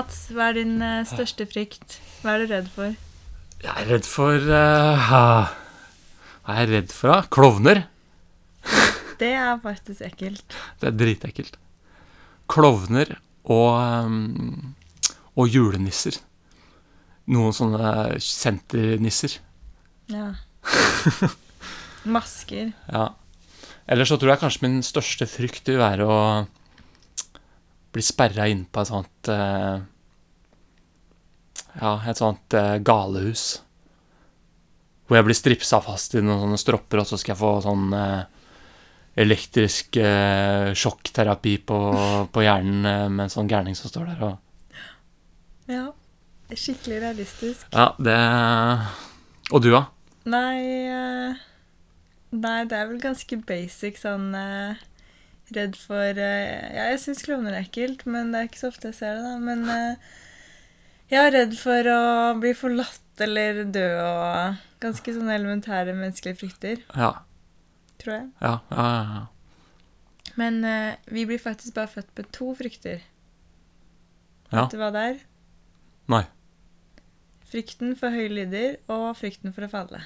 Mats, hva er din eh, største frykt? Hva er du redd for? Jeg er redd for ah, Hva er jeg redd for, da? Klovner. Det er faktisk ekkelt. Det er dritekkelt. Klovner og um, Og julenisser. Noen sånne senternisser. Ja. Masker. Ja. Eller så tror jeg kanskje min største frykt vil være å bli sperra inn på et sånt uh, Ja, et sånt uh, galehus. Hvor jeg blir stripsa fast i noen sånne stropper, og så skal jeg få sånn eh, elektrisk sjokkterapi på, på hjernen med en sånn gærning som står der og Ja. Skikkelig realistisk. Ja, det Og du, da? Nei eh, Nei, det er vel ganske basic sånn eh, Redd for eh, Ja, jeg syns klovner er ekkelt, men det er ikke så ofte jeg ser det, da. Men eh, jeg er redd for å bli forlatt eller dø og Ganske sånne elementære menneskelige frykter, Ja. tror jeg. Ja, ja, ja. ja. Men eh, vi blir faktisk bare født med to frykter. Ja. Vet du hva det er? Nei. Frykten for høye lyder og frykten for å falle.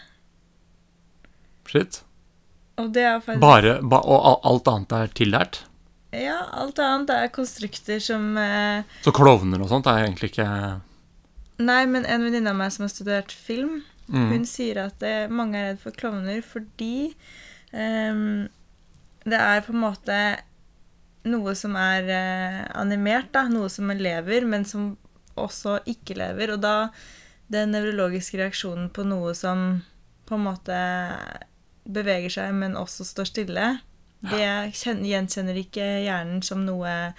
Shit. Og det faktisk Bare, ba, og alt annet er tillært? Ja, alt annet er konstrukter som eh, Så klovner og sånt er egentlig ikke Nei, men en venninne av meg som har studert film, mm. hun sier at det, mange er redd for klovner fordi eh, det er på en måte noe som er eh, animert, da. Noe som lever, men som også ikke lever. Og da den nevrologiske reaksjonen på noe som på en måte beveger seg, men også står stille, det kjen- gjenkjenner ikke hjernen som noe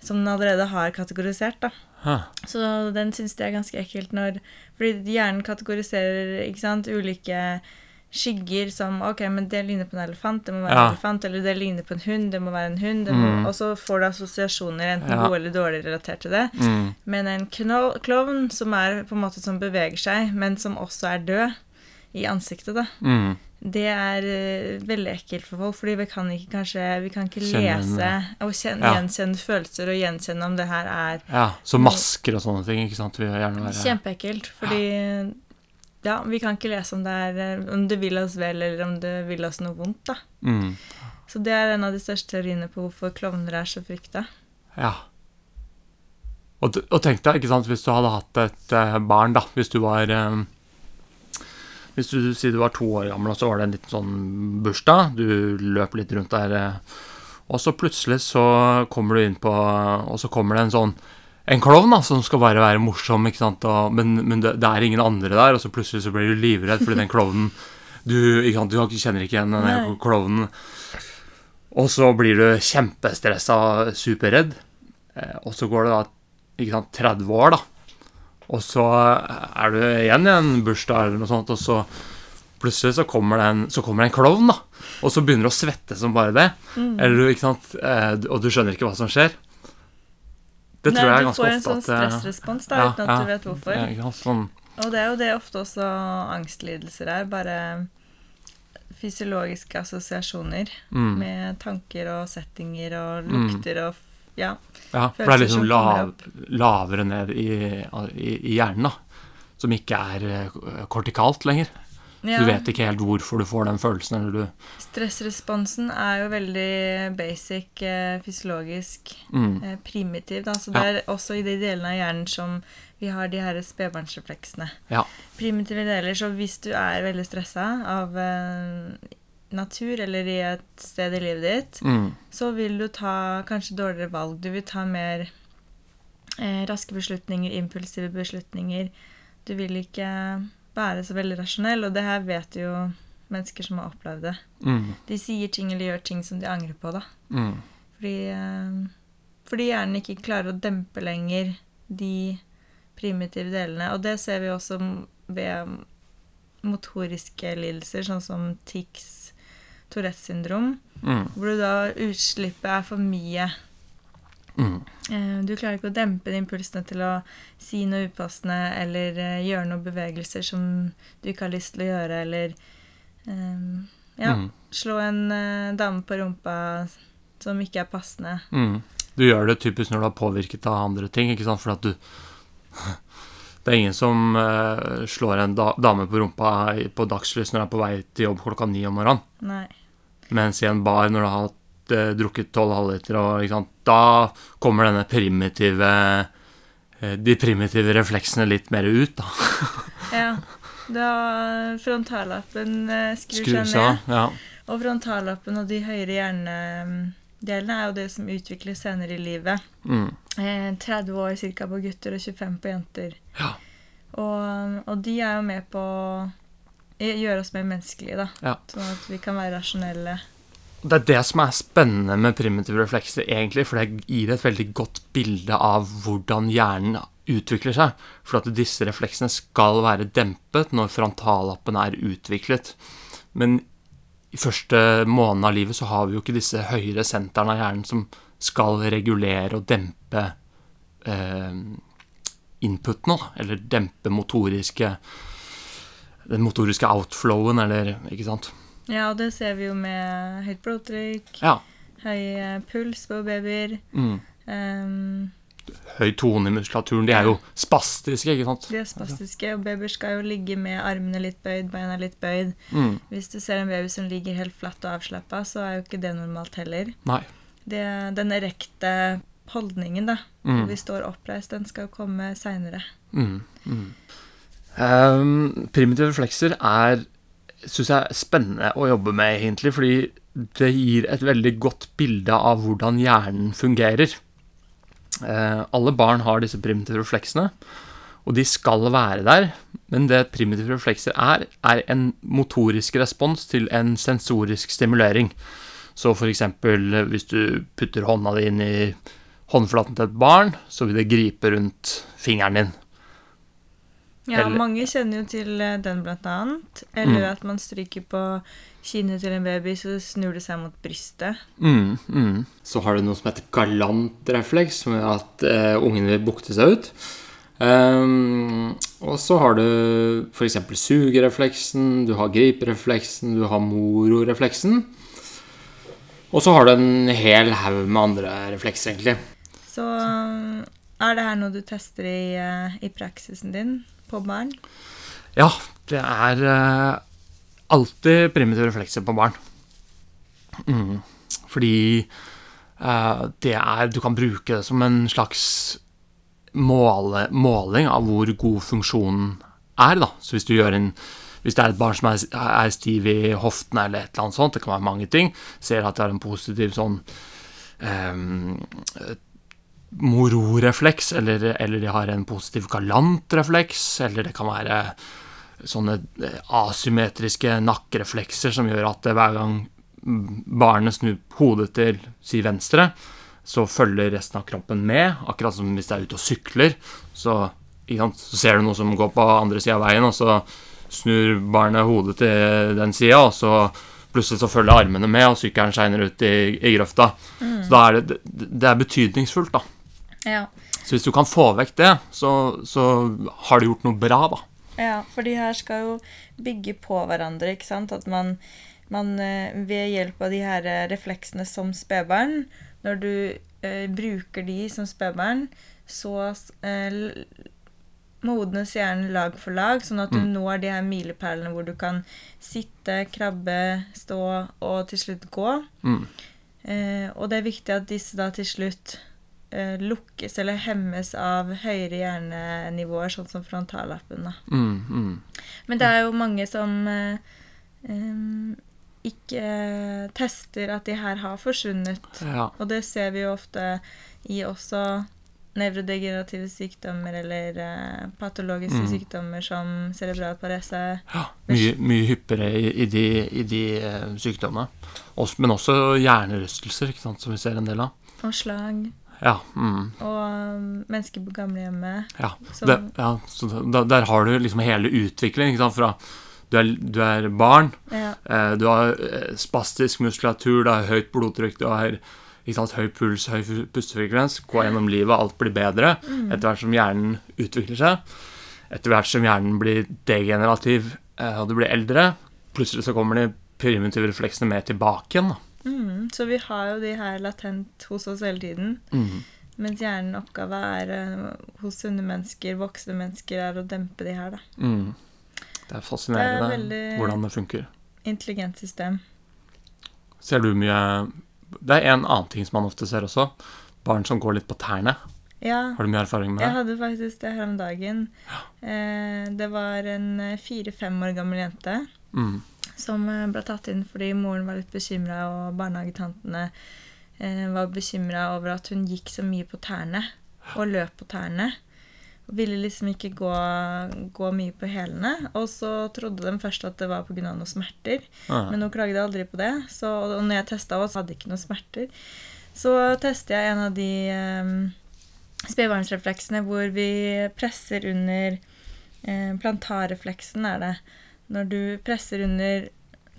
som den allerede har kategorisert, da. Så den syns jeg er ganske ekkelt når Fordi hjernen kategoriserer ikke sant, ulike skygger som OK, men det ligner på en elefant, det må være Ja. en elefant. Eller det ligner på en hund, det må være en hund. Mm. Og så får du assosiasjoner, enten Ja. gode eller dårlige, relatert til det. Mm. Men en klovn som er på en måte som beveger seg, men som også er død i ansiktet, da. Mm. Det er uh, veldig ekkelt for folk, fordi vi kan ikke kanskje Vi kan ikke lese og kjenne, Ja. gjenkjenne følelser og gjenkjenne om det her er Ja, så masker og sånne ting, ikke sant, Kjempeekkelt, fordi ja, vi kan ikke lese om det er eh, om det vil oss vel, eller om det vil oss noe vondt, da. mm. Så det er en av de største teoriene på hvorfor klovner er så frykta. Ja. Og, og tenk deg, ikke sant, hvis du hadde hatt et eh, barn, da, hvis du var eh, Hvis du sier du var to år gammel, og så var det en liten sånn bursdag, du løp litt rundt der, eh, og så plutselig så kommer du inn på Og så kommer det en sånn en klovn da, som skal bare være morsom, ikke sant, og, men, men det, det er ingen andre der, og så plutselig så blir du livredd fordi den klovnen du, ikke sant, du kjenner ikke igjen den klovnen. Og så blir du kjempestressa, superredd. Eh, og så går det da ikke sant, 30 år, da. Og så er du igjen i en bursdag eller noe sånt, og så plutselig så kommer det en, så kommer det en klovn, da. Og så begynner du å svette som bare det. Mm. Eller ikke sant, eh, og du skjønner ikke hva som skjer. Det tror Nei, jeg er du får en sånn stressrespons da, ja, uten at ja. du vet hvorfor. ja, sånn, Og det er jo det ofte også angstlidelser er. Bare fysiologiske assosiasjoner mm, med tanker og settinger og Mm. lukter og ja. Ja, for det er liksom lav, lavere ned i, i, i hjernen, da. Som ikke er eh, kortikalt lenger. ja. Du vet ikke helt hvorfor du får den følelsen, eller du Stressresponsen er jo veldig basic, eh, fysiologisk, mm, eh, primitiv. Da. Så det er også i de delene av hjernen som vi har de her spedbarnsrefleksene. Ja. Primitive deler. Så hvis du er veldig stressa av natur eller i et sted i livet ditt, mm, så vil du ta kanskje dårligere valg. Du vil ta mer eh, raske beslutninger, impulsive beslutninger. Du vil ikke være så veldig rasjonell, og det her vet jo mennesker som har opplevd det. mm, De sier ting eller gjør ting som de angrer på, da. mm, Fordi, eh, fordi hjernen ikke klarer å dempe lenger de primitive delene. Og det ser vi også ved motoriske lidelser, sånn som tics, Tourettes syndrom, mm, hvor du da utslippet er for mye. mm. Eh, Du klarer ikke å dempe de impulsene til å si noe upassende eller eh, gjøre noen bevegelser som du ikke har lyst til å gjøre, eller um, ja, Mm. slå en uh, dame på rumpa som ikke er passende. Mm. Du gjør det typisk når du er påvirket av andre ting, ikke sant? For at du Det er ingen som uh, slår en da dame på rumpa på dagslys når du er på vei til jobb klokka ni om morgenen. Nei. Mens i en bar når du har hatt, eh, drukket tolv halvliter, og ikke sant, da kommer denne primitive eh, De primitive refleksene litt mer ut, da. Ja. Da frontallappen eh, skrur Skrur seg ned. Ja. Og frontallappen og de høyere hjernedelene er jo det som utvikles senere i livet. Mm. Eh, 30 år ca. på gutter og 25 på jenter. Ja. Og, og de er jo med på å gjøre oss mer menneskelige, da. Ja. Sånn at vi kan være rasjonelle. Det er det som er spennende med primitive reflekser, egentlig, for det gir et veldig godt bilde av hvordan hjernen utvikler seg. For at disse refleksene skal være dempet når frontallappen er utviklet. Men i første måneden av livet så har vi jo ikke disse høyere sentrene av hjernen som skal regulere og dempe eh, inputene, eller dempe motoriske den motoriske outflowen, eller ikke sant. Ja, og det ser vi jo med høyt blodtrykk, Ja. høy eh, puls på babyer. Mm. Um, høy tone i muskulaturen. De er jo spastiske, ikke sant? de er spastiske, og babyer skal jo ligge med armene litt bøyd, beina litt bøyd. Mm. Hvis du ser en baby som ligger helt flatt og avslappa, så er jo ikke det normalt heller. Nei. Det, den erekte holdningen, da, Mm. hvor vi står oppreist, den skal komme seinere. Mm. Ehm, primitive reflekser er syns jeg er spennende å jobbe med, egentlig, fordi det gir et veldig godt bilde av hvordan hjernen fungerer. Eh, alle barn har disse primitive refleksene, og de skal være der. Men det primitive reflekser er, er en motorisk respons til en sensorisk stimulering. Så eh, hvis du putter hånda di inn i håndflaten til et barn, så vil det gripe rundt fingeren din. Ja, Eller- mange kjenner jo til eh, den, blant annet. Eller Mm. at man stryker på kinnet til en baby, så snur det seg mot brystet. Mm, mm. Så har du noe som heter galantrefleks, som gjør at eh, ungen vil bukte seg ut. Um, og så har du f.eks. sugerefleksen, du har griperefleksen, du har mororefleksen. Og så har du en hel haug med andre reflekser, egentlig. Så um, er det her noe du tester i, eh, i praksisen din på barn? Ja, det er eh, alltid primitive reflekser på barn. Mm. Fordi uh, det er Du kan bruke det som en slags måle, måling av hvor god funksjonen er, da. Så hvis du gjør en hvis det er et barn som er, er stiv i hoftene eller et eller annet sånt, det kan være mange ting, ser at det er en positiv sånn ehm, mororefleks, eller, eller de har en positiv galantrefleks, eller det kan være sånne eh, asymmetriske nakkereflekser som gjør at hver gang barnet snur hodet til si venstre, så følger resten av kroppen med. Akkurat som hvis det er ute og sykler, så, sant, så ser du noe som går på andre sida av veien, og så snur barnet hodet til den sida, og så plutselig så følger armene med, og sykkelen shiner ut i, i grøfta. Så da er det, det, det er betydningsfullt, da. Ja. Så hvis du kan få vekk det, så, så har du gjort noe bra, da. ja, for de her skal jo bygge på hverandre, ikke sant? At man, man eh, ved hjelp av de her eh, refleksene som spedbarn, når du eh, bruker de som spedbarn, så eh, modnes hjernen lag for lag, sånn at du Mm. når de her milepælene hvor du kan sitte, krabbe, stå og til slutt gå. Mm. Eh, og det er viktig at disse da til slutt lukkes eller hemmes av høyere hjernenivåer, sånn som frontallappen. Mm, mm. Men det er jo mange som eh, ikke tester at de her har forsvunnet. Ja. Og det ser vi jo ofte i også nevrodegenerative sykdommer eller eh, patologiske Mm. sykdommer som cerebral parese. ja mye, mye hyppigere i, i de, i de eh, sykdommene. Også, men også hjernerystelser, ikke sant, som vi ser en del av. Og slag. Ja. Mm, Og um, mennesker på gamlehjemmet. ja. Som- Det, ja så da, der har du liksom hele utviklingen. Ikke sant, fra du er, du er barn, Ja. eh, du har eh, spastisk muskulatur, du har høyt blodtrykk, du har sant, høy puls, høy pustefrekvens. Gå gjennom livet, alt blir bedre etter hvert som hjernen utvikler seg. Etter hvert som hjernen blir degenerativ eh, og du blir eldre, plutselig så kommer de primitive refleksene mer tilbake igjen. da. Mm, så vi har jo de her latent hos oss hele tiden. Mm. Mens hjernen oppgave er eh, hos sunne mennesker, voksne mennesker, er å dempe de her, da. Mm. Det er fascinerende Det er hvordan det funker. Intelligent system. Ser du mye Det er en annen ting som man ofte ser også. Barn som går litt på tærne. Ja, Har du mye erfaring med det? jeg hadde faktisk det her om dagen. Ja. det var en eh, fire-fem år gammel jente Mm. som eh, ble tatt inn fordi moren var litt bekymra, og barnehagetantene eh, var bekymra over at hun gikk så mye på tærne og løp på tærne. Og ville liksom ikke gå, gå mye på hælene. Og så trodde de først at det var pga. noen smerter. Ja. Men hun klagde aldri på det. Så, og når jeg testa henne, så hadde ikke noen smerter. Så tester jeg en av de eh, spedbarnsrefleksene hvor vi presser under eh, Plantarrefleksen er det. Når du presser under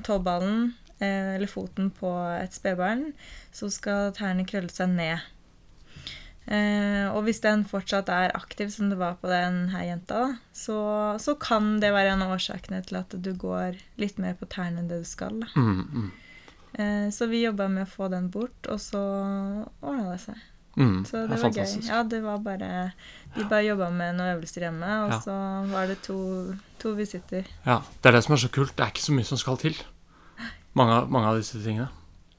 tåballen eh, eller foten på et spedbarn, så skal tærne krølle seg ned. Eh, og hvis den fortsatt er aktiv, som det var på den her jenta, så, så kan det være en av årsakene til at du går litt mer på tærne enn det du skal. Da. Mm, mm, Eh, så vi jobba med å få den bort, og så ordna det seg. Mm. Så Det det var gøy. Ja, det var bare De bare jobba med noen øvelser hjemme, og Ja. så var det to, to visitter. Ja, Det er det som er så kult. Det er ikke så mye som skal til. Mange, mange av disse tingene.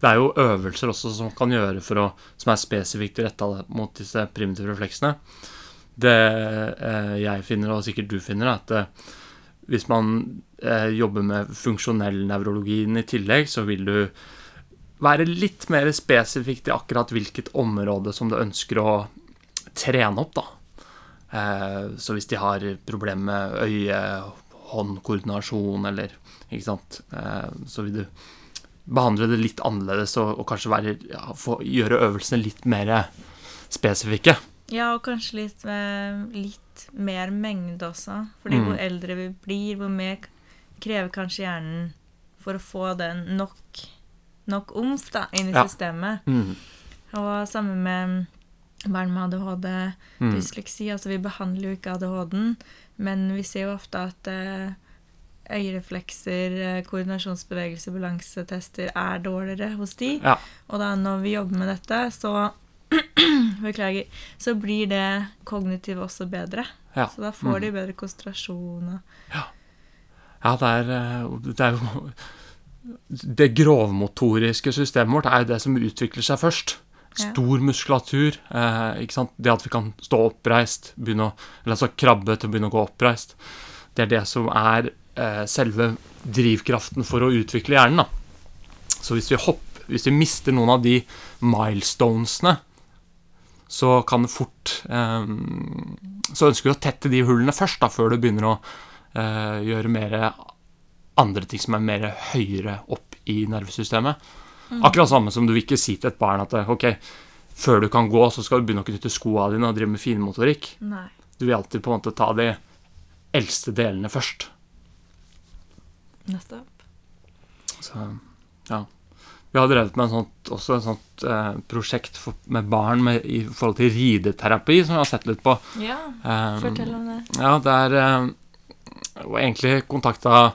Det er jo øvelser også som kan gjøre å, som er spesifikt retta mot disse primitive refleksene. Det eh, jeg finner, og sikkert du finner, er at eh, hvis man eh, jobber med funksjonell nevrologien i tillegg, så vil du være litt mer spesifikt i akkurat hvilket område som du ønsker å trene opp, da. Eh, så hvis de har problemer med øye-hånd-koordinasjon eller Ikke sant. Eh, så vil du behandle det litt annerledes og, og kanskje være, ja, få, gjøre øvelsene litt mer spesifikke. Ja, og kanskje litt, eh, litt mer mengde også. Fordi Mm. hvor eldre vi blir, hvor mer krever kanskje hjernen for å få den nok, nok omf da, inn i Ja. systemet. Mm. Og samme med barn med ADHD, Mm. dysleksi. Altså, vi behandler jo ikke ADHD-en, men vi ser jo ofte at uh, øyereflekser, eh, koordinasjonsbevegelse, balansetester er dårligere hos de. Ja. Og da når vi jobber med dette, så Beklager. Så blir det kognitive også bedre. Ja. Så da får Mm. de bedre konsentrasjon og Ja, det er, eh, det er jo Det grovmotoriske systemet vårt er det som utvikler seg først. Stor muskulatur. Eh, ikke sant? Det at vi kan stå oppreist, begynne å, eller altså krabbe til å begynne å gå oppreist. Det er det som er eh, selve drivkraften for å utvikle hjernen. Da. Så hvis vi, hopper, hvis vi mister noen av de milestonesene, så kan det fort eh, Så ønsker vi å tette de hullene først, da, før du begynner å eh, gjøre mer andre ting som er mer høyere opp i nervesystemet. Akkurat samme som du vil ikke si til et barn at ok, før du kan gå, så skal du begynne å knytte skoa dine og drive med finmotorikk. Nei. Du vil alltid på en måte ta de eldste delene først. Nettopp. Så, ja. Vi har drevet med en sånt, også et sånt eh, prosjekt for, med barn med, i forhold til rideterapi, som vi har sett litt på. Ja, Eh, fortell om det. Ja, det er eh, egentlig kontakta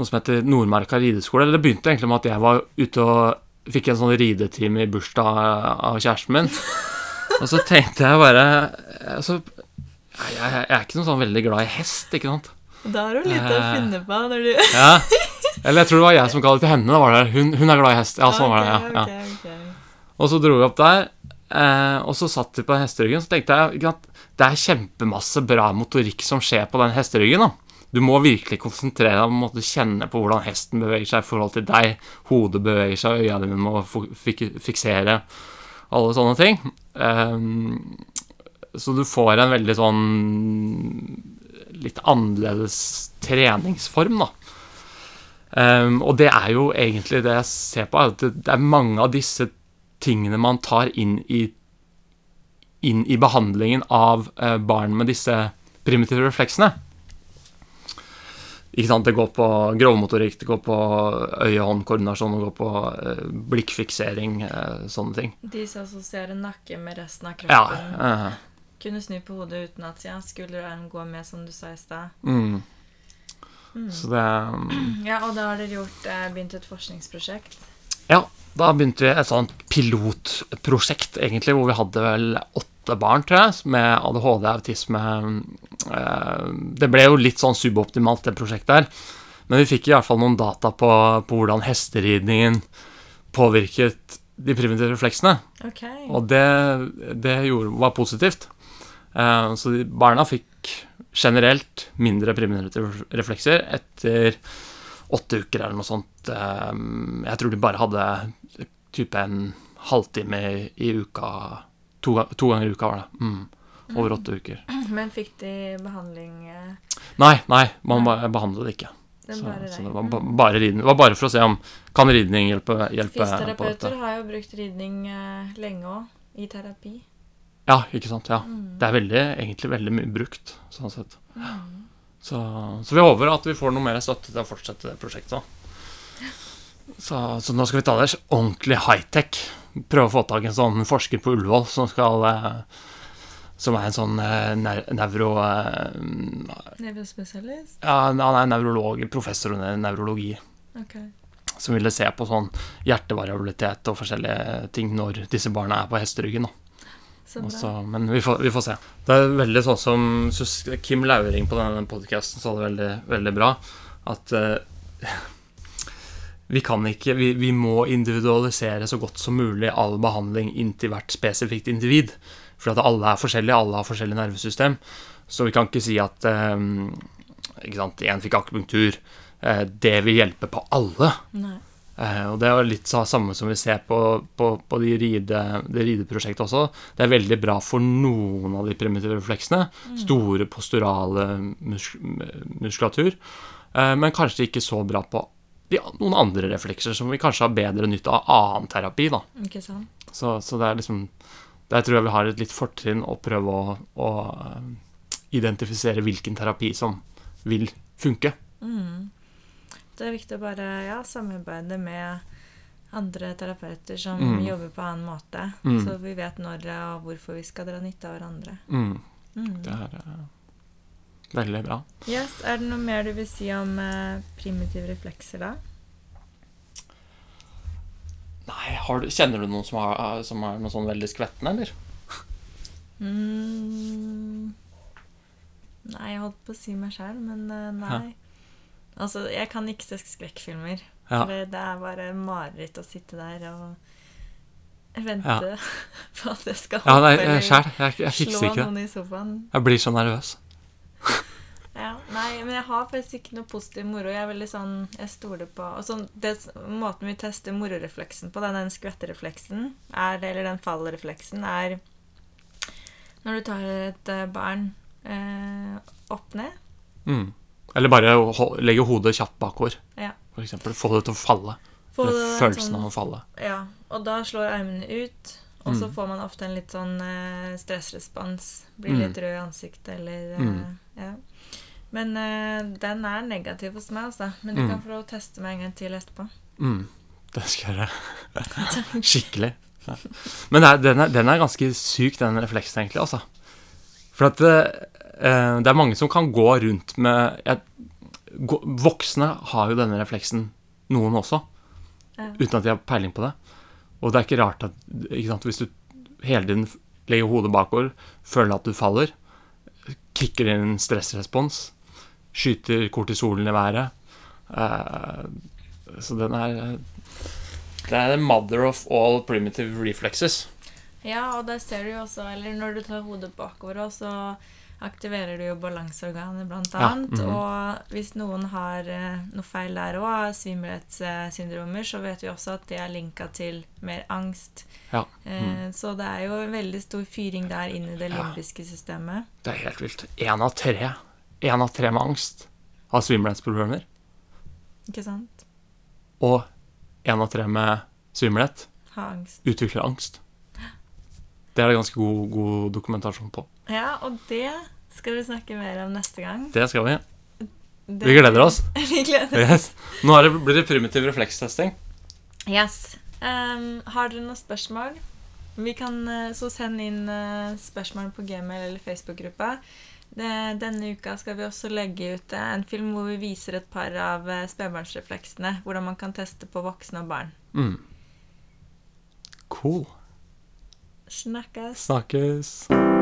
noe som heter Nordmarka rideskole. Eller det begynte egentlig med at jeg var ute og fikk en sånn ridetime i bursdag av kjæresten min. Og så tenkte jeg bare altså, jeg, jeg, er ikke noe sånn veldig glad i hest, ikke sant. Da har du litt å Eh. finne på når du Ja. Eller jeg tror det var jeg som ga det til henne. Var det. Hun, hun er glad i hest. Ja, sånn var det. ja, ja. Okay, ok, ok. Og så dro vi opp der, eh, og så satt vi på den hesteryggen. Så tenkte jeg det er kjempemasse bra motorikk som skjer på den hesteryggen. da. Du må virkelig konsentrere deg om å kjenne på hvordan hesten beveger seg i forhold til deg. Hodet beveger seg, øya dine må fiksere. Alle sånne ting. Ehm, så du får en veldig sånn litt annerledes treningsform, da. Ehm, og det er jo egentlig det jeg ser på, at det er mange av disse tingene man tar inn i, inn i behandlingen av eh, barn med disse primitive refleksene. Ikke sant, Det går på grovmotorikk, det går på øye-hånd-koordinasjon, det går på eh, blikkfiksering, eh, sånne ting. De som assosierer nakke med resten av Ja, kroppen. eh, Kunne snu på hodet uten at ja, skulder og arm går med, som du sa i stad. mm. Mm. Så det mm, Ja, og da har dere gjort, eh, begynt et forskningsprosjekt. Ja, da begynte vi et sånt pilotprosjekt, egentlig, hvor vi hadde vel åtte barn, tror jeg, med ADHD, autisme eh, Det ble jo litt sånn suboptimalt, det prosjektet her. Men vi fikk i hvert fall noen data på, på hvordan hesteridningen påvirket de primitive refleksene. Ok. Og det, det gjorde, var positivt. Eh, så barna fikk generelt mindre primitive reflekser etter åtte uker eller noe sånt. Eh, jeg tror de bare hadde type en halvtime i, i uka to, to ganger i uka, var det. Mm. Over åtte uker. Men fikk de behandling eh, Nei, nei, man nei. behandlet det ikke. Den Så, så det var ba bare ridning. Det var bare for å se om kan ridning hjelpe, hjelpe Fysioterapeuter har jo brukt ridning eh, lenge òg, i terapi. Ja, ikke sant. Ja. Mm. Det er veldig, egentlig veldig mye brukt, sånn sett. Så, så vi håper at vi får noe mer støtte til å fortsette det prosjektet. Så, så nå skal vi ta det ordentlig high-tech. Prøve å få tak i en sånn forsker på Ullevål som skal eh, Som er en sånn eh, neuro... eh, Nevrospesialist? Ja, han er nevrolog, professor i nevrologi. Okay. Som ville se på sånn hjertevariabilitet og forskjellige ting når disse barna er på hesteryggen. da. Så Og men vi får, vi får se. Det er veldig sånn som Kim Lauring på denne podkasten sa det veldig, veldig bra, at eh, vi kan ikke vi, vi må individualisere så godt som mulig all behandling inntil hvert spesifikt individ. For at alle er forskjellige, alle har forskjellig nervesystem. Så vi kan ikke si at eh, ikke sant, en fikk akupunktur. eh, det vil hjelpe på alle. Nei. Eh, og det er litt sa- samme som vi ser på, på, på de ride, de rideprosjektet også. Det er veldig bra for noen av de primitive refleksene. Store posturale musk muskulatur. Eh, men kanskje ikke så bra på de, noen andre reflekser som vi kanskje har bedre nytte av annen terapi. da. Ikke sant? Så, så det er liksom Der tror jeg vi har et litt fortrinn å prøve å, å eh, identifisere hvilken terapi som vil funke. Mm. Det er viktig å bare ja, samarbeide med andre terapeuter som Mm. jobber på annen måte, Mm. så vi vet når og hvorfor vi skal dra nytte av hverandre. Mm, Mm. det er eh, veldig bra. Yes, Er det noe mer du vil si om eh, primitive reflekser, da? Nei, har du, Kjenner du noen som, har, som er noe sånn veldig skvetten, eller? Mm. Nei, jeg holdt på å si meg sjæl, men eh, nei. Altså, jeg kan ikke se skrekkfilmer. Ja. For det, er bare mareritt å sitte der og vente på at det skal Ja, nei, jeg, jeg, Jeg, jeg fikser slå noen i sofaen. Jeg blir så nervøs. Nei, men jeg har faktisk ikke noe positiv moro. Jeg er veldig sånn, jeg stoler på og sånn, det, Måten vi tester mororefleksen på, den, den skvetterefleksen, er, eller den fallrefleksen, er når du tar et eh, barn eh, opp ned. Mm. Eller bare legge hodet kjapt bakover, Ja. for eksempel. Få det til å falle. Få det følelsen sånn- av å falle. Ja, og da slår armene ut, og så Mm. får man ofte en litt sånn eh, stressrespons. Blir Mm. litt rød i ansiktet, eller eh, Mm. Ja. Men uh, den er negativ hos meg, altså. Men du Mm. kan få lov å teste meg en gang til etterpå. Mm. Det skal jeg gjøre. Skikkelig. Ja. Men er, den, er, den er ganske syk, den refleksen, egentlig. altså. For at uh, det er mange som kan gå rundt med jeg, gå, Voksne har jo denne refleksen, noen også, Ja. uten at de har peiling på det. Og det er ikke rart at ikke sant, hvis du hele tiden legger hodet bakover, føler at du faller, kicker inn en stressrespons, skyter kortisolen i været eh, Så den er Det er the mother of all primitive reflexes. Ja, og der ser du jo også Eller når du tar hodet bakover så aktiverer du jo balanseorganet, blant Ja, annet. -hmm. Og hvis noen har eh, noe feil der òg, svimmelhetssyndromer, så vet vi også at det er linka til mer angst. Ja. Mm. Så det er jo en veldig stor fyring der inn i det limbiske systemet. Det er helt vilt. Én av tre En av tre med angst har svimmelhetsproblemer. Ikke sant? Og én av tre med svimmelhet Ha angst. utvikler angst. Det er det ganske god, god dokumentasjon på. Ja, og det skal vi snakke mer om neste gang. Det skal vi. Det- Vi gleder oss. vi gleder Yes. Nå er det, blir det primitiv reflekstesting. Yes. Um, har dere noen spørsmål? Vi kan eh, så sende inn eh, spørsmål på Gmail eller Facebook-gruppa. Det, denne uka skal vi også legge ut eh, en film hvor vi viser et par av eh, spedbarnsrefleksene. Hvordan man kan teste på voksne og barn. Mm. Cool. Snakkes. Snakkes.